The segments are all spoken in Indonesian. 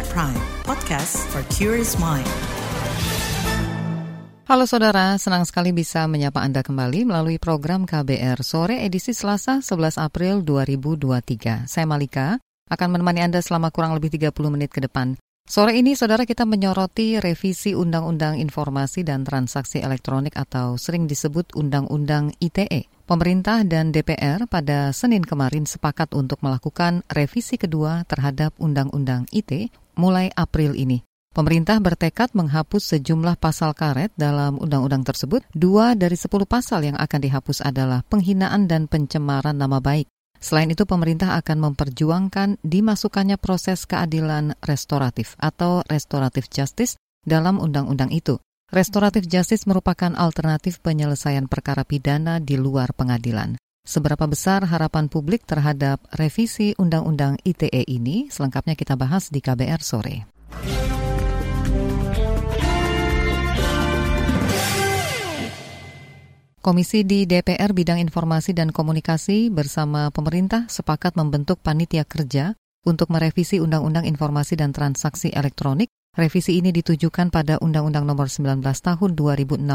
KBR Prime, podcast for curious mind. Halo saudara, senang sekali bisa menyapa Anda kembali melalui program KBR Sore edisi Selasa 11 April 2023. Saya Malika, akan menemani Anda selama kurang lebih 30 menit ke depan. Sore ini, saudara kita menyoroti revisi Undang-Undang Informasi dan Transaksi Elektronik atau sering disebut Undang-Undang ITE. Pemerintah dan DPR pada Senin kemarin sepakat untuk melakukan revisi kedua terhadap Undang-Undang ITE mulai April ini. Pemerintah bertekad menghapus sejumlah pasal karet dalam undang-undang tersebut. Dua dari sepuluh pasal yang akan dihapus adalah penghinaan dan pencemaran nama baik. Selain itu, pemerintah akan memperjuangkan dimasukkannya proses keadilan restoratif atau restoratif justice dalam undang-undang itu. Restoratif justice merupakan alternatif penyelesaian perkara pidana di luar pengadilan. Seberapa besar harapan publik terhadap revisi Undang-Undang ITE ini? Selengkapnya kita bahas di KBR sore. Komisi di DPR Bidang Informasi dan Komunikasi bersama pemerintah sepakat membentuk panitia kerja untuk merevisi Undang-Undang Informasi dan Transaksi Elektronik. Revisi ini ditujukan pada Undang-Undang Nomor 19 Tahun 2016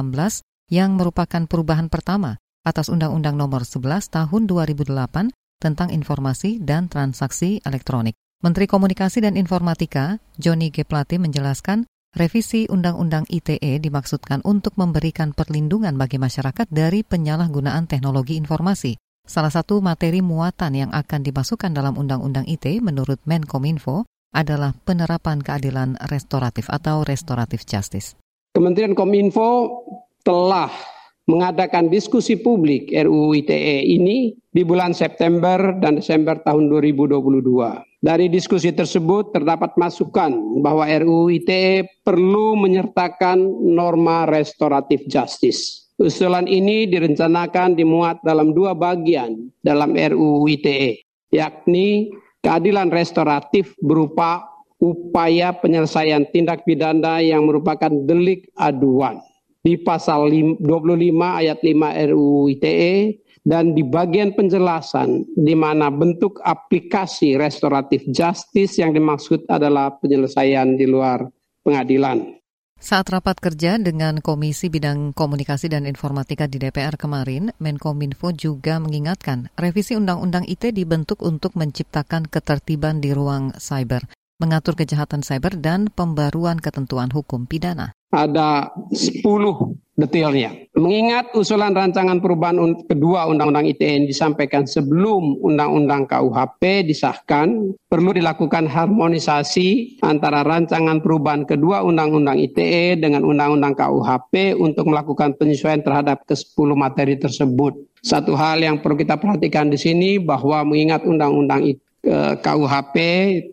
yang merupakan perubahan pertama atas Undang-Undang Nomor 11 Tahun 2008 tentang informasi dan transaksi elektronik. Menteri Komunikasi dan Informatika, Joni G. Plate menjelaskan Revisi Undang-Undang ITE dimaksudkan untuk memberikan perlindungan bagi masyarakat dari penyalahgunaan teknologi informasi. Salah satu materi muatan yang akan dimasukkan dalam Undang-Undang ITE menurut Menkominfo adalah penerapan keadilan restoratif atau restoratif justice. Kementerian Kominfo telah mengadakan diskusi publik RUU ITE ini di bulan September dan Desember tahun 2022. Dari diskusi tersebut terdapat masukan bahwa RUU ITE perlu menyertakan norma restoratif justice. Usulan ini direncanakan dimuat dalam dua bagian dalam RUU ITE, yakni keadilan restoratif berupa upaya penyelesaian tindak pidana yang merupakan delik aduan di pasal 25 ayat 5 RUU ITE dan di bagian penjelasan di mana bentuk aplikasi restoratif justice yang dimaksud adalah penyelesaian di luar pengadilan. Saat rapat kerja dengan Komisi Bidang Komunikasi dan Informatika di DPR kemarin, Menkominfo juga mengingatkan revisi Undang-Undang ITE dibentuk untuk menciptakan ketertiban di ruang cyber, mengatur kejahatan cyber, dan pembaruan ketentuan hukum pidana ada 10 detailnya. Mengingat usulan rancangan perubahan kedua Undang-Undang ITE disampaikan sebelum Undang-Undang KUHP disahkan, perlu dilakukan harmonisasi antara rancangan perubahan kedua Undang-Undang ITE dengan Undang-Undang KUHP untuk melakukan penyesuaian terhadap ke-10 materi tersebut. Satu hal yang perlu kita perhatikan di sini bahwa mengingat Undang-Undang ITE KUHP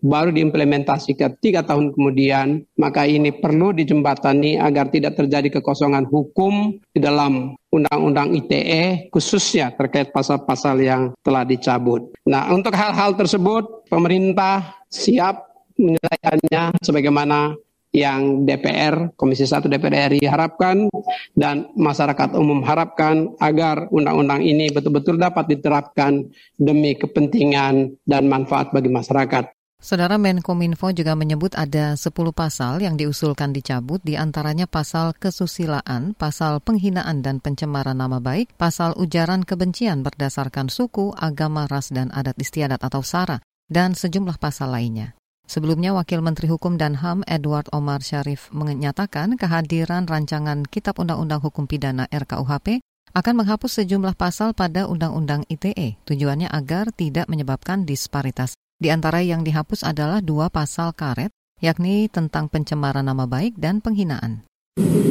baru diimplementasikan tiga tahun kemudian, maka ini perlu dijembatani agar tidak terjadi kekosongan hukum di dalam Undang-Undang ITE khususnya terkait pasal-pasal yang telah dicabut. Nah, untuk hal-hal tersebut pemerintah siap menyelesaikannya sebagaimana yang DPR, Komisi 1 DPR RI harapkan dan masyarakat umum harapkan agar undang-undang ini betul-betul dapat diterapkan demi kepentingan dan manfaat bagi masyarakat. Saudara Menkominfo juga menyebut ada 10 pasal yang diusulkan dicabut, di antaranya pasal kesusilaan, pasal penghinaan dan pencemaran nama baik, pasal ujaran kebencian berdasarkan suku, agama, ras, dan adat istiadat atau SARA, dan sejumlah pasal lainnya. Sebelumnya, Wakil Menteri Hukum dan HAM Edward Omar Syarif menyatakan kehadiran rancangan Kitab Undang-Undang Hukum Pidana RKUHP akan menghapus sejumlah pasal pada Undang-Undang ITE. Tujuannya agar tidak menyebabkan disparitas. Di antara yang dihapus adalah dua pasal karet, yakni tentang pencemaran nama baik dan penghinaan.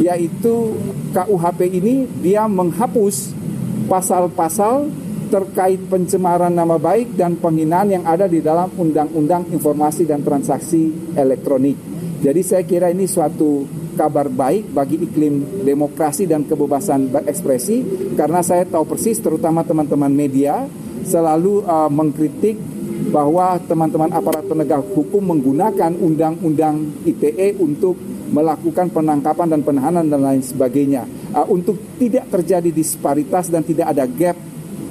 Yaitu KUHP ini dia menghapus pasal-pasal terkait pencemaran nama baik dan penghinaan yang ada di dalam Undang-Undang Informasi dan Transaksi Elektronik. Jadi saya kira ini suatu kabar baik bagi iklim demokrasi dan kebebasan berekspresi karena saya tahu persis terutama teman-teman media selalu uh, mengkritik bahwa teman-teman aparat penegak hukum menggunakan undang-undang ITE untuk melakukan penangkapan dan penahanan dan lain sebagainya. Uh, untuk tidak terjadi disparitas dan tidak ada gap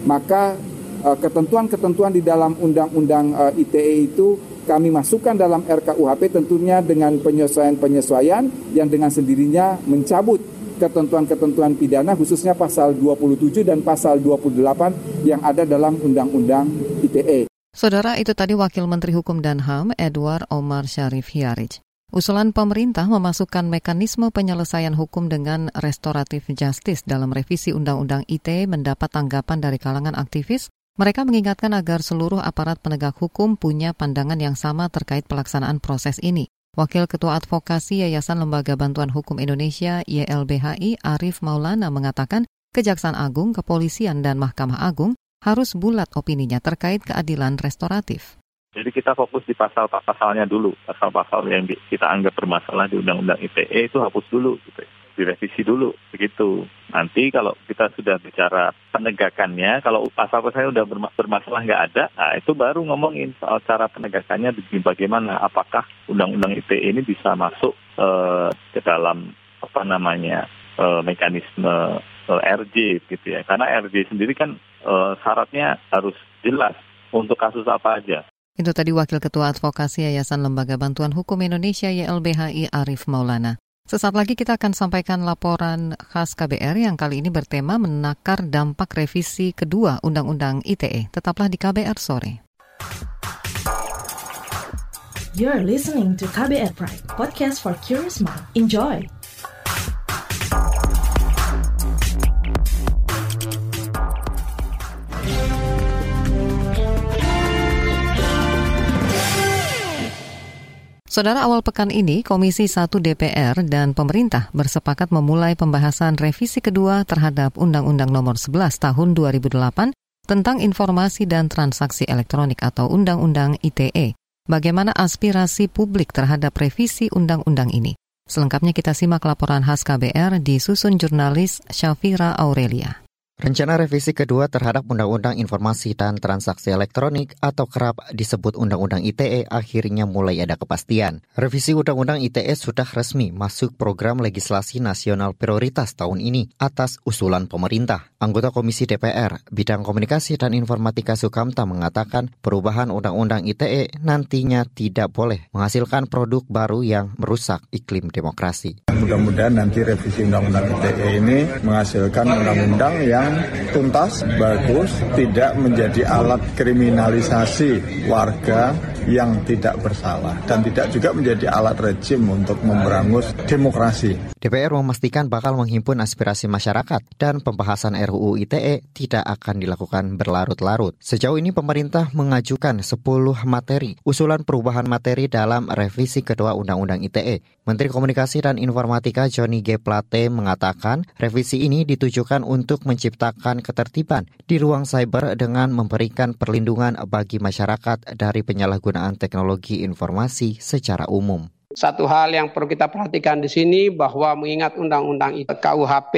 maka eh, ketentuan-ketentuan di dalam undang-undang eh, ITE itu kami masukkan dalam RKUHP tentunya dengan penyesuaian-penyesuaian yang dengan sendirinya mencabut ketentuan-ketentuan pidana khususnya pasal 27 dan pasal 28 yang ada dalam Undang-Undang ITE. Saudara, itu tadi Wakil Menteri Hukum dan HAM Edward Omar Syarif Hiarij. Usulan pemerintah memasukkan mekanisme penyelesaian hukum dengan restoratif justice dalam revisi Undang-Undang ITE mendapat tanggapan dari kalangan aktivis. Mereka mengingatkan agar seluruh aparat penegak hukum punya pandangan yang sama terkait pelaksanaan proses ini. Wakil Ketua Advokasi Yayasan Lembaga Bantuan Hukum Indonesia YLBHI Arif Maulana mengatakan Kejaksaan Agung, Kepolisian, dan Mahkamah Agung harus bulat opininya terkait keadilan restoratif. Jadi kita fokus di pasal-pasalnya dulu, pasal-pasal yang kita anggap bermasalah di Undang-Undang ITE itu hapus dulu, gitu. direvisi dulu, begitu. Nanti kalau kita sudah bicara penegakannya, kalau pasal-pasalnya sudah bermasalah nggak ada, nah itu baru ngomongin soal cara penegakannya bagaimana, apakah Undang-Undang ITE ini bisa masuk uh, ke dalam apa namanya uh, mekanisme eh, RJ gitu ya, karena RJ sendiri kan uh, syaratnya harus jelas untuk kasus apa aja. Itu tadi Wakil Ketua Advokasi Yayasan Lembaga Bantuan Hukum Indonesia YLBHI Arif Maulana. Sesaat lagi kita akan sampaikan laporan khas KBR yang kali ini bertema menakar dampak revisi kedua Undang-Undang ITE. Tetaplah di KBR sore. You're listening to KBR Pride, podcast for curious mind. Enjoy! Saudara awal pekan ini, Komisi 1 DPR dan pemerintah bersepakat memulai pembahasan revisi kedua terhadap Undang-Undang Nomor 11 Tahun 2008 tentang Informasi dan Transaksi Elektronik atau Undang-Undang ITE. Bagaimana aspirasi publik terhadap revisi undang-undang ini? Selengkapnya kita simak laporan khas KBR disusun jurnalis Syafira Aurelia. Rencana revisi kedua terhadap Undang-Undang Informasi dan Transaksi Elektronik atau kerap disebut Undang-Undang ITE akhirnya mulai ada kepastian. Revisi Undang-Undang ITE sudah resmi masuk program legislasi nasional prioritas tahun ini atas usulan pemerintah. Anggota Komisi DPR Bidang Komunikasi dan Informatika Sukamta mengatakan perubahan Undang-Undang ITE nantinya tidak boleh menghasilkan produk baru yang merusak iklim demokrasi. Mudah-mudahan nanti revisi Undang-Undang ITE ini menghasilkan undang-undang yang tuntas, bagus, tidak menjadi alat kriminalisasi warga yang tidak bersalah dan tidak juga menjadi alat rejim untuk memberangus demokrasi. DPR memastikan bakal menghimpun aspirasi masyarakat dan pembahasan RUU ITE tidak akan dilakukan berlarut-larut. Sejauh ini pemerintah mengajukan 10 materi usulan perubahan materi dalam revisi kedua Undang-Undang ITE. Menteri Komunikasi dan Informatika Johnny G. Plate mengatakan revisi ini ditujukan untuk menciptakan ketertiban di ruang cyber dengan memberikan perlindungan bagi masyarakat dari penyalahgunaan teknologi informasi secara umum. Satu hal yang perlu kita perhatikan di sini bahwa mengingat undang-undang KUHP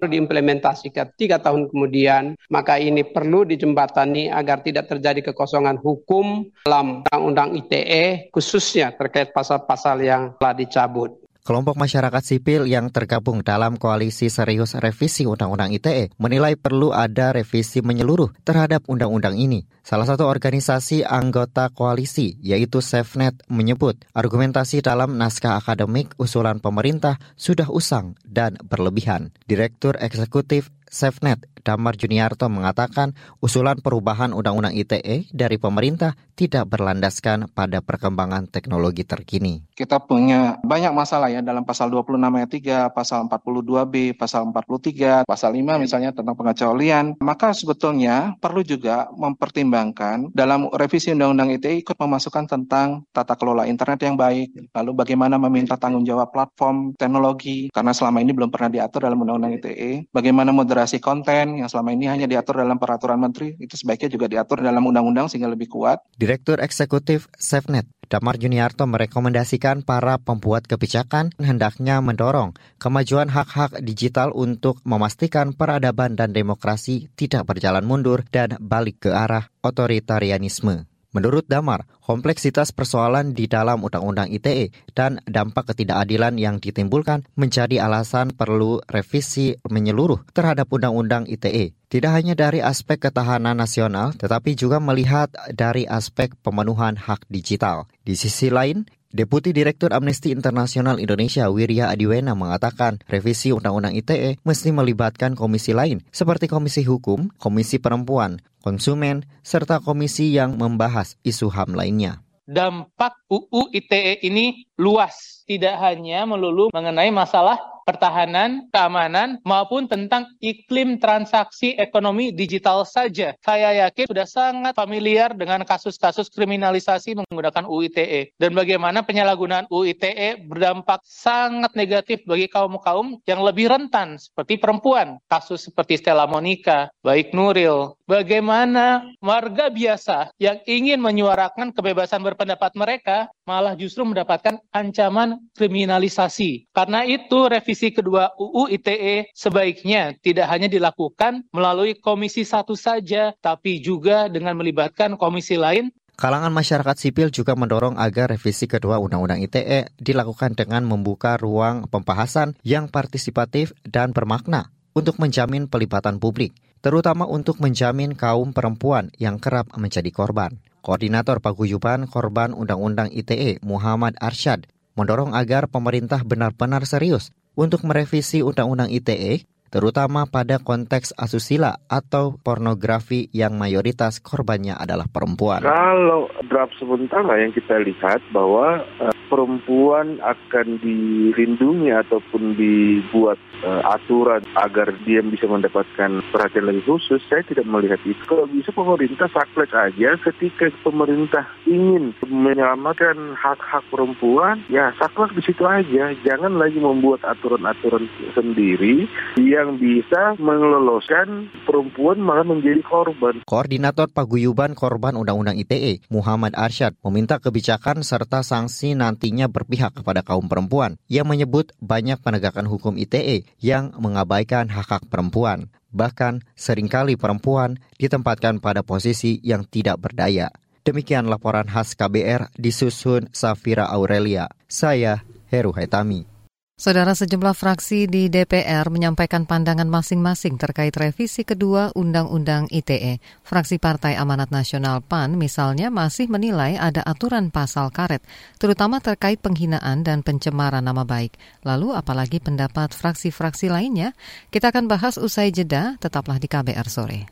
itu diimplementasikan tiga tahun kemudian, maka ini perlu dijembatani agar tidak terjadi kekosongan hukum dalam undang-undang ITE khususnya terkait pasal-pasal yang telah dicabut. Kelompok masyarakat sipil yang tergabung dalam koalisi serius revisi Undang-Undang ITE menilai perlu ada revisi menyeluruh terhadap undang-undang ini. Salah satu organisasi anggota koalisi, yaitu SafeNet, menyebut argumentasi dalam naskah akademik usulan pemerintah sudah usang dan berlebihan. Direktur Eksekutif SafeNet, Damar Juniarto mengatakan usulan perubahan Undang-Undang ITE dari pemerintah tidak berlandaskan pada perkembangan teknologi terkini. Kita punya banyak masalah ya dalam pasal 26 ayat 3, pasal 42B, pasal 43, pasal 5 misalnya tentang pengecualian. Maka sebetulnya perlu juga mempertimbangkan dalam revisi Undang-Undang ITE ikut memasukkan tentang tata kelola internet yang baik, lalu bagaimana meminta tanggung jawab platform teknologi, karena selama ini belum pernah diatur dalam Undang-Undang ITE, bagaimana moderasi konten, yang selama ini hanya diatur dalam peraturan menteri itu sebaiknya juga diatur dalam undang-undang sehingga lebih kuat. Direktur Eksekutif SafeNet Damar Juniarto merekomendasikan para pembuat kebijakan hendaknya mendorong kemajuan hak-hak digital untuk memastikan peradaban dan demokrasi tidak berjalan mundur dan balik ke arah otoritarianisme. Menurut Damar, kompleksitas persoalan di dalam Undang-Undang ITE dan dampak ketidakadilan yang ditimbulkan menjadi alasan perlu revisi menyeluruh terhadap Undang-Undang ITE. Tidak hanya dari aspek ketahanan nasional, tetapi juga melihat dari aspek pemenuhan hak digital. Di sisi lain, Deputi Direktur Amnesty Internasional Indonesia Wirya Adiwena mengatakan revisi Undang-Undang ITE mesti melibatkan komisi lain seperti Komisi Hukum, Komisi Perempuan, Konsumen, serta komisi yang membahas isu HAM lainnya. Dampak UU ITE ini luas, tidak hanya melulu mengenai masalah pertahanan, keamanan, maupun tentang iklim transaksi ekonomi digital saja. Saya yakin sudah sangat familiar dengan kasus-kasus kriminalisasi menggunakan UITE dan bagaimana penyalahgunaan UITE berdampak sangat negatif bagi kaum-kaum yang lebih rentan seperti perempuan. Kasus seperti Stella Monica, baik Nuril, bagaimana warga biasa yang ingin menyuarakan kebebasan berpendapat mereka malah justru mendapatkan ancaman kriminalisasi. Karena itu revisi kedua UU ITE sebaiknya tidak hanya dilakukan melalui komisi satu saja, tapi juga dengan melibatkan komisi lain Kalangan masyarakat sipil juga mendorong agar revisi kedua Undang-Undang ITE dilakukan dengan membuka ruang pembahasan yang partisipatif dan bermakna untuk menjamin pelibatan publik, terutama untuk menjamin kaum perempuan yang kerap menjadi korban. Koordinator Paguyuban Korban Undang-Undang ITE Muhammad Arsyad mendorong agar pemerintah benar-benar serius untuk merevisi Undang-Undang ITE terutama pada konteks asusila atau pornografi yang mayoritas korbannya adalah perempuan. Kalau draft sementara yang kita lihat bahwa uh, perempuan akan dilindungi ataupun dibuat uh, aturan agar dia bisa mendapatkan perhatian lebih khusus, saya tidak melihat itu. Kalau bisa pemerintah saklek aja ketika pemerintah ingin menyelamatkan hak-hak perempuan, ya saklek di situ aja. Jangan lagi membuat aturan-aturan sendiri yang bisa meloloskan perempuan malah menjadi korban. Koordinator Paguyuban Korban Undang-Undang ITE, Muhammad Arsyad, meminta kebijakan serta sanksi nanti nantinya berpihak kepada kaum perempuan. Ia menyebut banyak penegakan hukum ITE yang mengabaikan hak-hak perempuan. Bahkan sering kali perempuan ditempatkan pada posisi yang tidak berdaya. Demikian laporan khas KBR disusun Safira Aurelia. Saya Heru Haitami. Saudara sejumlah fraksi di DPR menyampaikan pandangan masing-masing terkait revisi kedua Undang-Undang ITE. Fraksi Partai Amanat Nasional PAN misalnya masih menilai ada aturan pasal karet, terutama terkait penghinaan dan pencemaran nama baik. Lalu apalagi pendapat fraksi-fraksi lainnya? Kita akan bahas usai jeda, tetaplah di KBR sore.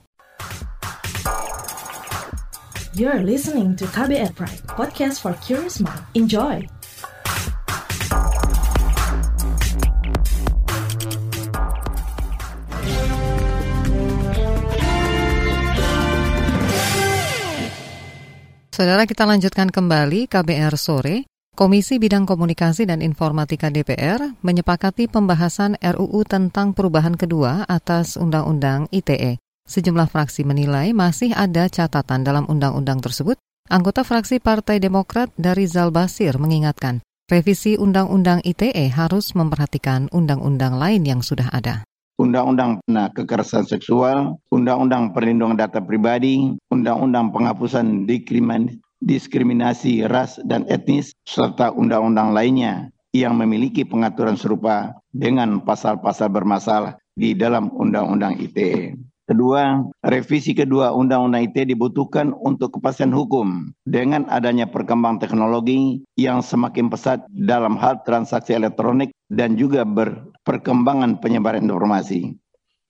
You're listening to KBR Pride, podcast for curious mind. Enjoy! Saudara kita lanjutkan kembali KBR sore. Komisi Bidang Komunikasi dan Informatika DPR menyepakati pembahasan RUU tentang perubahan kedua atas Undang-Undang ITE. Sejumlah fraksi menilai masih ada catatan dalam undang-undang tersebut. Anggota fraksi Partai Demokrat dari Zalbasir mengingatkan, revisi Undang-Undang ITE harus memperhatikan undang-undang lain yang sudah ada. Undang-Undang Kekerasan Seksual, Undang-Undang Perlindungan Data Pribadi, Undang-Undang Penghapusan Diskriminasi Ras dan Etnis, serta undang-undang lainnya yang memiliki pengaturan serupa dengan pasal-pasal bermasalah di dalam Undang-Undang ITE. Kedua, revisi kedua Undang-Undang ITE dibutuhkan untuk kepastian hukum dengan adanya perkembangan teknologi yang semakin pesat dalam hal transaksi elektronik dan juga berperkembangan penyebaran informasi.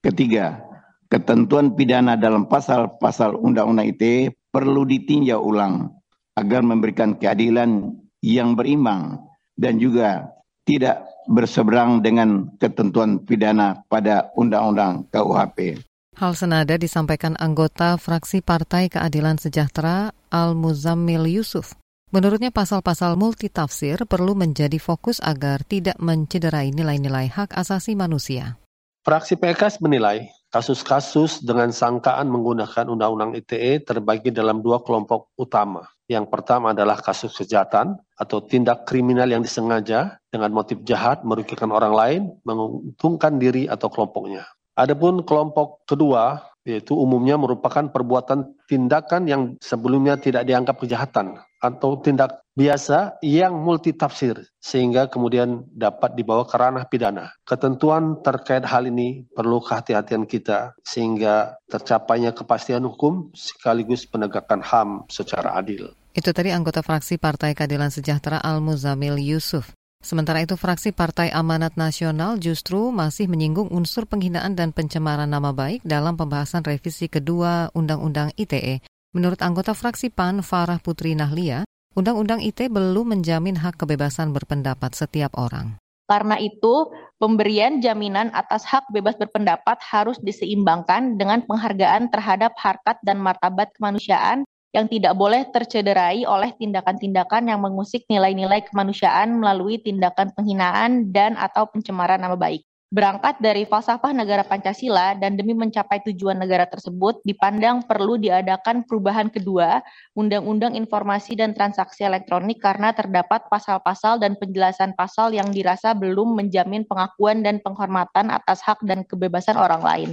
Ketiga, ketentuan pidana dalam pasal-pasal Undang-Undang ITE perlu ditinjau ulang agar memberikan keadilan yang berimbang dan juga tidak berseberang dengan ketentuan pidana pada Undang-Undang KUHP. Hal senada disampaikan anggota fraksi Partai Keadilan Sejahtera Al-Muzammil Yusuf. Menurutnya pasal-pasal multitafsir perlu menjadi fokus agar tidak mencederai nilai-nilai hak asasi manusia. Fraksi PKS menilai kasus-kasus dengan sangkaan menggunakan Undang-Undang ITE terbagi dalam dua kelompok utama. Yang pertama adalah kasus kejahatan atau tindak kriminal yang disengaja dengan motif jahat merugikan orang lain, menguntungkan diri atau kelompoknya. Adapun kelompok kedua yaitu umumnya merupakan perbuatan tindakan yang sebelumnya tidak dianggap kejahatan atau tindak biasa yang multitafsir sehingga kemudian dapat dibawa ke ranah pidana. Ketentuan terkait hal ini perlu kehati-hatian kita sehingga tercapainya kepastian hukum sekaligus penegakan HAM secara adil. Itu tadi anggota fraksi Partai Keadilan Sejahtera Al-Muzamil Yusuf. Sementara itu fraksi Partai Amanat Nasional justru masih menyinggung unsur penghinaan dan pencemaran nama baik dalam pembahasan revisi kedua Undang-Undang ITE. Menurut anggota fraksi PAN Farah Putri Nahlia, Undang-Undang ITE belum menjamin hak kebebasan berpendapat setiap orang. Karena itu, pemberian jaminan atas hak bebas berpendapat harus diseimbangkan dengan penghargaan terhadap harkat dan martabat kemanusiaan yang tidak boleh tercederai oleh tindakan-tindakan yang mengusik nilai-nilai kemanusiaan melalui tindakan penghinaan dan atau pencemaran nama baik. Berangkat dari falsafah negara Pancasila dan demi mencapai tujuan negara tersebut, dipandang perlu diadakan perubahan kedua Undang-Undang Informasi dan Transaksi Elektronik karena terdapat pasal-pasal dan penjelasan pasal yang dirasa belum menjamin pengakuan dan penghormatan atas hak dan kebebasan orang lain.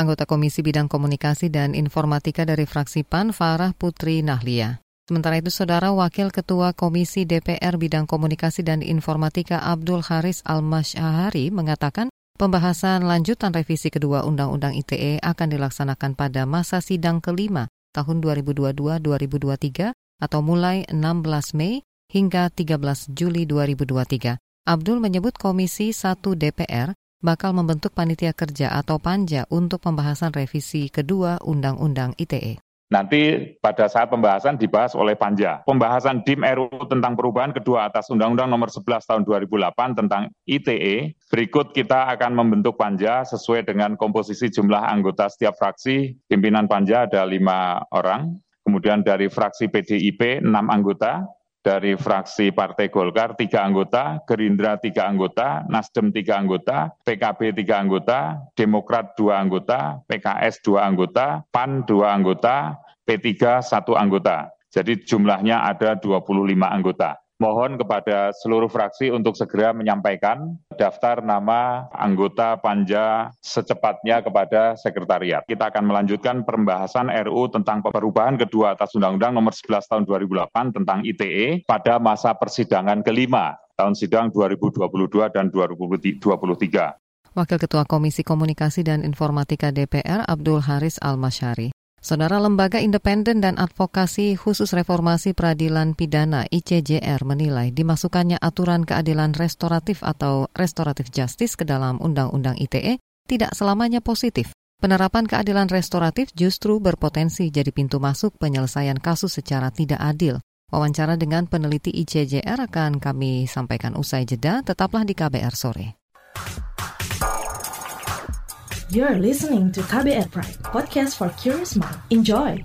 Anggota Komisi Bidang Komunikasi dan Informatika dari fraksi PAN, Farah Putri Nahlia. Sementara itu, Saudara Wakil Ketua Komisi DPR Bidang Komunikasi dan Informatika Abdul Haris Al-Masyahari mengatakan pembahasan lanjutan revisi kedua Undang-Undang ITE akan dilaksanakan pada masa sidang kelima tahun 2022-2023 atau mulai 16 Mei hingga 13 Juli 2023. Abdul menyebut Komisi 1 DPR bakal membentuk panitia kerja atau panja untuk pembahasan revisi kedua Undang-Undang ITE. Nanti pada saat pembahasan dibahas oleh Panja. Pembahasan DIM RUU tentang perubahan kedua atas Undang-Undang nomor 11 tahun 2008 tentang ITE. Berikut kita akan membentuk Panja sesuai dengan komposisi jumlah anggota setiap fraksi. Pimpinan Panja ada lima orang. Kemudian dari fraksi PDIP enam anggota, dari fraksi Partai Golkar tiga anggota, Gerindra tiga anggota, Nasdem tiga anggota, PKB tiga anggota, Demokrat dua anggota, PKS dua anggota, PAN dua anggota, P3 satu anggota. Jadi jumlahnya ada 25 anggota mohon kepada seluruh fraksi untuk segera menyampaikan daftar nama anggota panja secepatnya kepada sekretariat. Kita akan melanjutkan pembahasan RU tentang perubahan kedua atas Undang-Undang nomor 11 tahun 2008 tentang ITE pada masa persidangan kelima tahun sidang 2022 dan 2023. Wakil Ketua Komisi Komunikasi dan Informatika DPR Abdul Haris Al-Masyari. Saudara Lembaga Independen dan Advokasi Khusus Reformasi Peradilan Pidana ICJR menilai dimasukkannya aturan keadilan restoratif atau restoratif justice ke dalam Undang-Undang ITE tidak selamanya positif. Penerapan keadilan restoratif justru berpotensi jadi pintu masuk penyelesaian kasus secara tidak adil. Wawancara dengan peneliti ICJR akan kami sampaikan usai jeda, tetaplah di KBR sore. You're listening to KBR Pride, podcast for curious mind. Enjoy!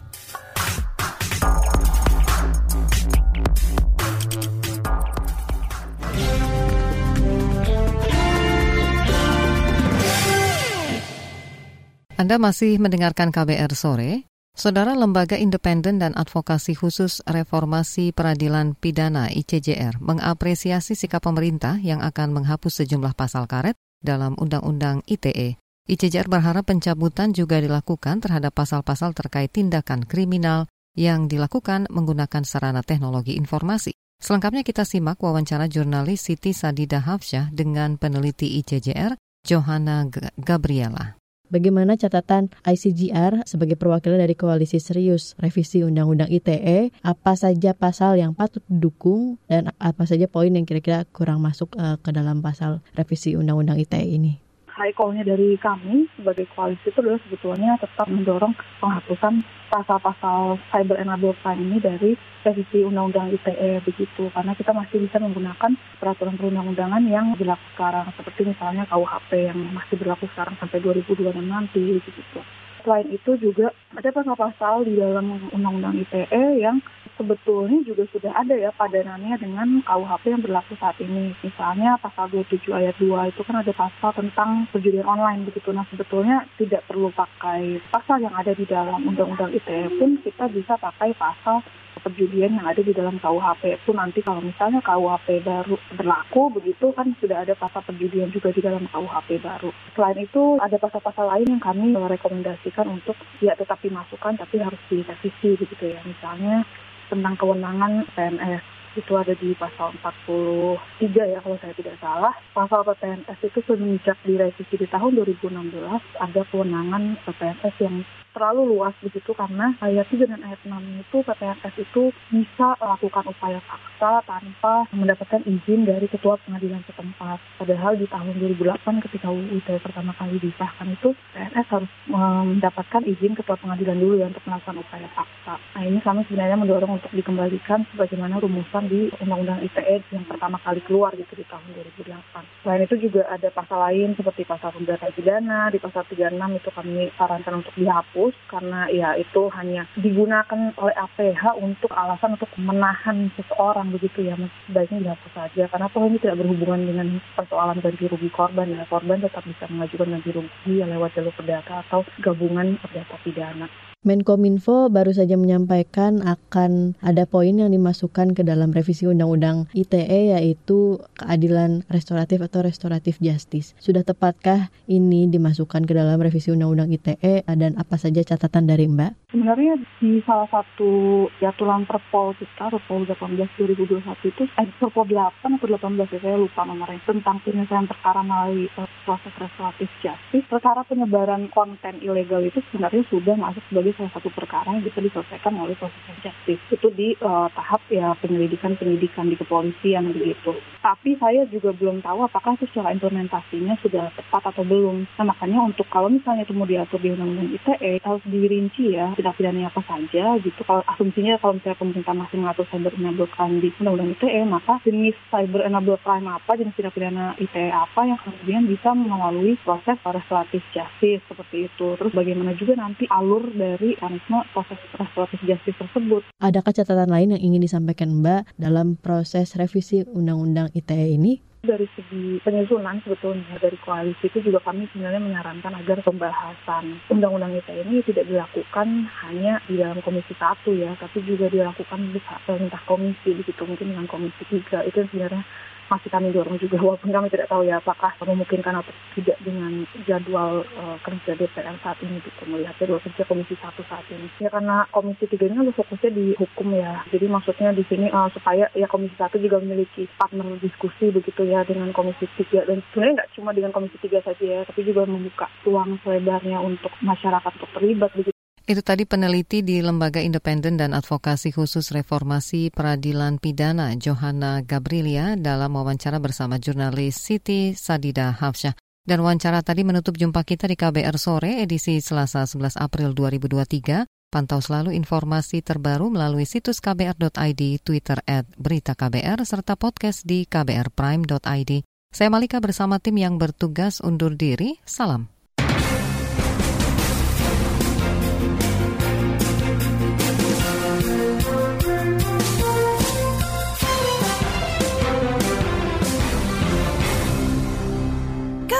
Anda masih mendengarkan KBR sore. Saudara Lembaga Independen dan Advokasi Khusus Reformasi Peradilan Pidana ICJR mengapresiasi sikap pemerintah yang akan menghapus sejumlah pasal karet dalam Undang-Undang ITE ICJR berharap pencabutan juga dilakukan terhadap pasal-pasal terkait tindakan kriminal yang dilakukan menggunakan sarana teknologi informasi. Selengkapnya kita simak wawancara jurnalis Siti Sadida Hafsyah dengan peneliti ICJR, Johanna Gabriela. Bagaimana catatan ICGR sebagai perwakilan dari koalisi serius revisi Undang-Undang ITE? Apa saja pasal yang patut didukung dan apa saja poin yang kira-kira kurang masuk uh, ke dalam pasal revisi Undang-Undang ITE ini? High call-nya dari kami sebagai koalisi itu adalah sebetulnya tetap mendorong penghapusan pasal-pasal cyber enabled crime ini dari revisi undang-undang ITE begitu karena kita masih bisa menggunakan peraturan perundang-undangan yang berlaku sekarang seperti misalnya KUHP yang masih berlaku sekarang sampai 2026 nanti begitu. Selain itu juga ada pasal-pasal di dalam undang-undang ITE yang sebetulnya juga sudah ada ya padanannya dengan KUHP yang berlaku saat ini. Misalnya pasal 27 ayat 2 itu kan ada pasal tentang perjudian online begitu. Nah sebetulnya tidak perlu pakai pasal yang ada di dalam undang-undang ITE pun kita bisa pakai pasal perjudian yang ada di dalam KUHP itu nanti kalau misalnya KUHP baru berlaku begitu kan sudah ada pasal perjudian juga di dalam KUHP baru. Selain itu ada pasal-pasal lain yang kami rekomendasikan untuk ya tetap dimasukkan tapi harus direvisi begitu ya. Misalnya tentang kewenangan PNS itu ada di pasal 43 ya kalau saya tidak salah. Pasal PPNS itu semenjak direvisi di tahun 2016 ada kewenangan PPNS yang terlalu luas begitu karena ayat 3 dan ayat 6 itu PPNS itu bisa melakukan upaya paksa tanpa mendapatkan izin dari ketua pengadilan setempat. Padahal di tahun 2008 ketika UU pertama kali disahkan itu PNS harus mendapatkan izin ketua pengadilan dulu ya untuk melakukan upaya paksa. Nah ini kami sebenarnya mendorong untuk dikembalikan sebagaimana rumusan di Undang-Undang ITE yang pertama kali keluar gitu di tahun 2008. Selain itu juga ada pasal lain seperti pasal pemberatan pidana, di pasal 36 itu kami sarankan untuk dihapus karena ya itu hanya digunakan oleh APH untuk alasan untuk menahan seseorang begitu ya sebaiknya dihapus saja karena toh ini tidak berhubungan dengan persoalan ganti rugi korban ya korban tetap bisa mengajukan ganti rugi ya lewat jalur perdata atau gabungan perdata pidana. Menkominfo baru saja menyampaikan akan ada poin yang dimasukkan ke dalam revisi Undang-Undang ITE yaitu keadilan restoratif atau restoratif justice. Sudah tepatkah ini dimasukkan ke dalam revisi Undang-Undang ITE dan apa saja catatan dari Mbak? Sebenarnya di salah satu jatulan Perpol kita, Perpol 18 2021 itu, eh Perpol 8 atau 18 ya, saya lupa nomornya, tentang penyelesaian perkara melalui proses restoratif justice. Perkara penyebaran konten ilegal itu sebenarnya sudah masuk sebagai salah satu perkara yang bisa diselesaikan oleh proses justice. Itu di uh, tahap ya penyelidikan-penyelidikan di kepolisian begitu. Tapi saya juga belum tahu apakah itu secara implementasinya sudah tepat atau belum. Nah makanya untuk kalau misalnya itu mau diatur di Undang-Undang ITE harus dirinci ya tindak pidana apa saja gitu. Kalau asumsinya kalau misalnya pemerintah masih mengatur cyber enabled crime di Undang-Undang ITE maka jenis cyber enabled crime apa, jenis tindak pidana ITE apa yang kemudian bisa melalui proses restoratif justice seperti itu. Terus bagaimana juga nanti alur dari mekanisme proses restoratif justice tersebut. Adakah catatan lain yang ingin disampaikan Mbak dalam proses revisi Undang-Undang ITE ini? dari segi penyusunan sebetulnya dari koalisi itu juga kami sebenarnya menyarankan agar pembahasan undang-undang ITE ini tidak dilakukan hanya di dalam komisi satu ya, tapi juga dilakukan di perintah komisi begitu mungkin dengan komisi tiga itu sebenarnya masih kami dorong juga walaupun kami tidak tahu ya apakah memungkinkan atau tidak dengan jadwal uh, kerja DPR saat ini gitu melihat jadwal kerja Komisi satu saat ini. Ya karena Komisi tiga ini lebih fokusnya di hukum ya. Jadi maksudnya di sini uh, supaya ya Komisi satu juga memiliki partner diskusi begitu ya dengan Komisi tiga. Dan sebenarnya nggak cuma dengan Komisi tiga saja ya tapi juga membuka ruang selebarnya untuk masyarakat untuk terlibat begitu itu tadi peneliti di Lembaga Independen dan Advokasi Khusus Reformasi Peradilan Pidana Johanna Gabrilia dalam wawancara bersama jurnalis Siti Sadida Hafsyah. Dan wawancara tadi menutup jumpa kita di KBR Sore edisi Selasa 11 April 2023. Pantau selalu informasi terbaru melalui situs kbr.id, Twitter at Berita KBR, serta podcast di kbrprime.id. Saya Malika bersama tim yang bertugas undur diri. Salam.